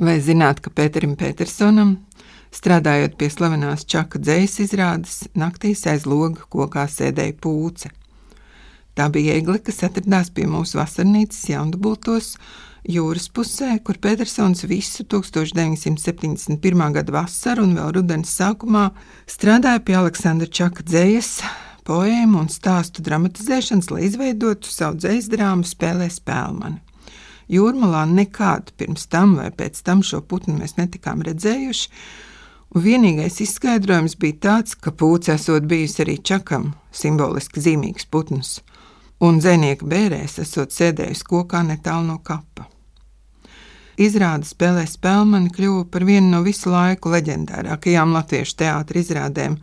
Vai zināt, ka Pēterim Petersonam, strādājot pie slavenās čaka dzējas izrādes, naktīs aiz loga kokā sēdēja pūce? Tā bija egle, kas atradās pie mūsu vasarnīcas jaundubultos jūras pusē, kur Petersons visu 1971. gada vasaru un vēl rudens sākumā strādāja pie Aleksandra Čaka dzējas, poēmu un stāstu dramatizēšanas, lai izveidotu savu dzējas drāmu spēlē Spēlmani. Jūrmalā nekādu pirms tam vai pēc tam šo putnu mēs netikām redzējuši, un vienīgais izskaidrojums bija tāds, ka pūce esot bijusi arī čakam, simboliski zīmīgs putns, un dzēnieka bērēs esot sēdējis kokā netālu no kapa. Izrāde spēlē spēlmani kļuva par vienu no visu laiku leģendārākajām latviešu teātra izrādēm,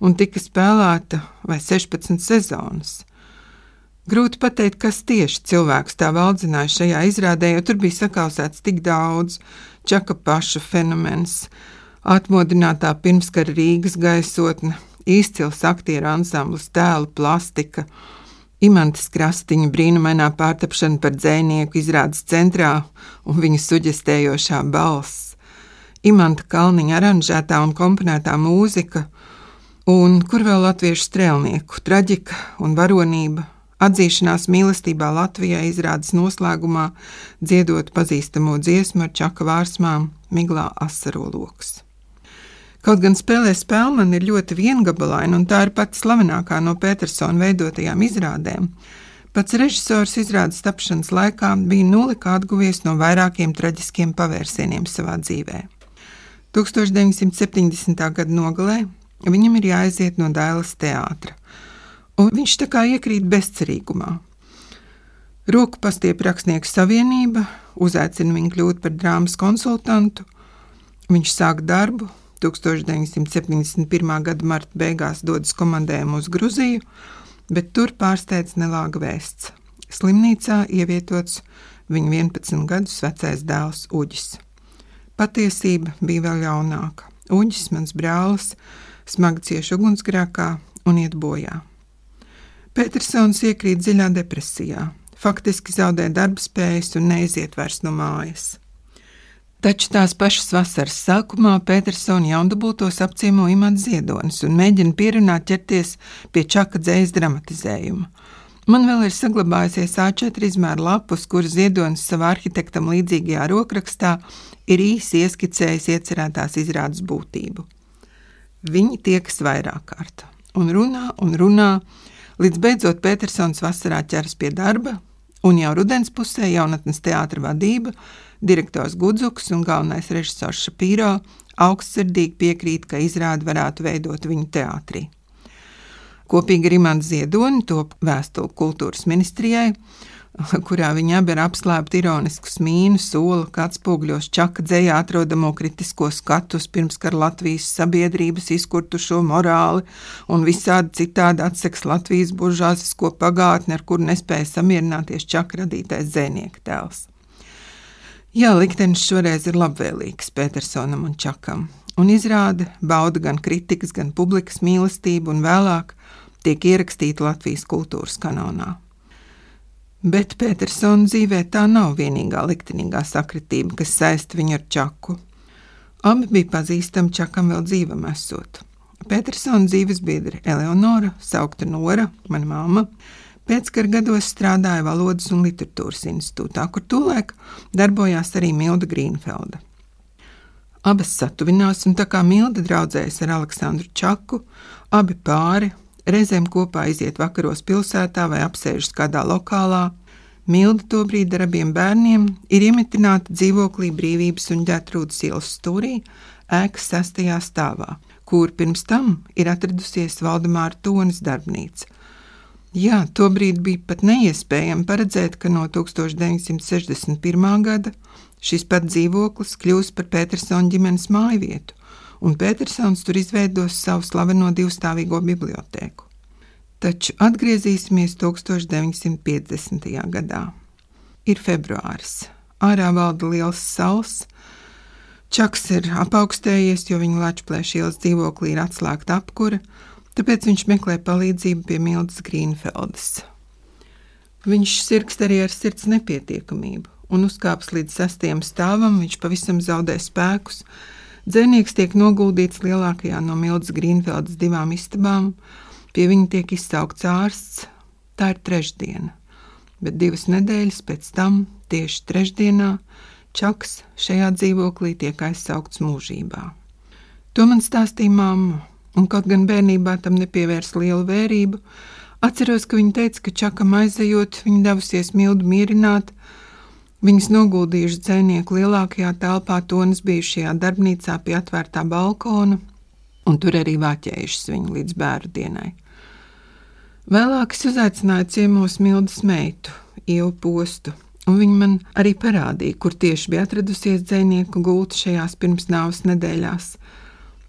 un tika spēlēta vai 16 sezonas. Grūti pateikt, kas tieši cilvēks tā valdzināja šajā izrādē, jo tur bija sakausēts tik daudz. Čaka paša fenomens, atmodinātā pirmskara Rīgas gaisotne, izcils aktieru ansamblis, tēlu plastika, imantas krastiņa brīnumainā pārtapšana par dzēnieku izrādes centrā un viņa suģestējošā balss, imanta kalniņa aranžētā un komponētā mūzika, un kur vēl latviešu strēlnieku traģika un varonība Atzīšanās mīlestībā Latvijai izrādes noslēgumā dziedot pazīstamo dziesmu ar čaka vārsmām Miglā asaroloks. Kaut gan spēlē spēlman ir ļoti viengabalaina, un tā ir pati slavenākā no Petersona veidotajām izrādēm, pats režisors izrādes tapšanas laikā bija nulli kā atguvies no vairākiem traģiskiem pavērsieniem savā dzīvē. 1970. gada nogalē viņam ir jāaiziet no Dailas teātra – un viņš tā kā iekrīt bezcerīgumā. Roku pastiep rakstnieku savienība, uzaicina viņu kļūt par drāmas konsultantu. Viņš sāk darbu, 1971. gada marta beigās dodas komandējumu uz Gruziju, bet tur pārsteidz nelāga vēsts. Slimnīcā ievietots viņa 11 gadus vecais dēls Uģis. Patiesība bija vēl ļaunāka. Uģis, mans brālis, smagi cieši ugunsgrēkā un iet bojā. Petersons iekrīt dziļā depresijā, faktiski zaudē darba spējas un neiziet vairs no mājas. Taču tās pašas vasaras sākumā Petersona jaundabūtos apciemo Imants Ziedonis un mēģina pierunāt ķerties pie čaka dzējas dramatizējuma. Man vēl ir saglabājusies A4 izmēra lapus, kur Ziedonis savā arhitektam līdzīgajā rokrakstā ir īsi ieskicējis iecerētās izrādes būtību. Viņi tiekas vairāk kārt un runā un runā, Līdz beidzot Petersons vasarā ķeras pie darba, un jau rudens pusē jaunatnes teātra vadība, direktors Gudzuks un galvenais režisors Šapīro augstsirdīgi piekrīt, ka izrādi varētu veidot viņu teātrī. Kopīgi ar Imantu Ziedoni top vēstuli kultūras ministrijai, kurā viņi abi ir apslēpti ironisku smīnu, soli, kā atspoguļos čaka dzējā atrodamo kritisko skatus pirmskara Latvijas sabiedrības izkurtušo morāli un visādi citādi atseks Latvijas buržāzisko pagātni, ar kuru nespēja samierināties čaka radītais dzēnieka tēls. Jā, liktenis šoreiz ir labvēlīgs Petersonam un Čakam, un izrāda bauda gan kritikas, gan publikas mīlestību, un vēlāk tiek ierakstīta Latvijas kultūras kanonā. Bet Petersona dzīvē tā nav vienīgā liktenīgā sakritība, kas saista viņu ar Čaku. Abi bija pazīstami Čakam vēl dzīvam esot. Petersona dzīves biedri Eleonora, saukta Nora, mana māma, pēckara gados strādāja Valodas un literatūras institūtā, kur tūlēk darbojās arī Milda Grīnfelda. Abas satuvinās, un tā kā Milda draudzējas ar Aleksandru Čaku, abi pāri reizēm kopā iziet vakaros pilsētā vai apsēžas kādā lokālā. Milda tobrīd ar abiem bērniem ir iemetināta dzīvoklī Brīvības un ģētrūdas ielas stūrī, ēkas sestajā stāvā, kur pirms tam ir atradusies Valdemāra Tonas darbnīca. Jā, tobrīd bija pat neiespējami paredzēt, ka no 1961. gada šis pat dzīvoklis kļūs par Petersona ģimenes māju vietu, un Petersons tur izveidos savu slaveno divstāvīgo bibliotēku. Taču atgriezīsimies 1950. gadā. Ir februāris, ārā valda liels saules. Čaks ir apaugstējies, jo viņa Latvijas ielas dzīvoklī ir atslēgta apkūra, tāpēc viņš meklē palīdzību pie Mildas Grīnfeldes. Viņš sirgst arī ar sirds nepietiekamību un uzkāps līdz sastajam stāvam, viņš pavisam zaudē spēkus. Dzēnieks tiek noguldīts lielākajā no Mildas Grīnfeldas divām istabām, pie viņa tiek izsaukts ārsts. Tā ir trešdiena, bet divas nedēļas pēc tam, tieši trešdienā, Čaks šajā dzīvoklī tiek aizsaukts mūžībā. To man stāstīja mamma, un kaut gan bērnībā tam nepievērs lielu vērību, atceros, ka viņa teica, ka Čakam aizejot, viņa devusies mildu mierināt, viņas noguldījuši dzēnieku lielākajā telpā, tonas bijušajā darbnīcā pie atvērtā balkona, un tur arī vāķējušas viņu līdz bērnu dienai. Vēlāk es uzaicināju ciemos Mildas meitu, Ievu postu, un viņa man arī parādīja, kur tieši bija atradusies dzēnieku gulta šajās pirmsnāvas nedēļās –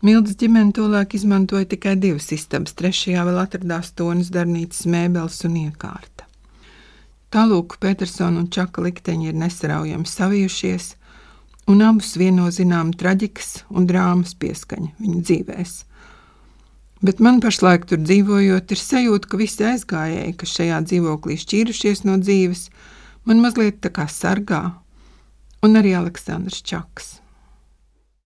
Mildas ģimene tolaik izmantoja tikai divas istabas, trešajā vēl atradās tonas darbnīcas mēbeles un iekārta. Tālūk, Petersona un Čaka likteņi ir nesaraujami savijušies, un abus vieno zinām traģikas un drāmas pieskaņa viņu dzīvēs. Bet man pašlaik tur dzīvojot, ir sajūta, ka visi aizgājēji, kas šajā dzīvoklī šķīrušies no dzīves, man mazliet tā kā sargā, un arī Aleksandrs Čaks.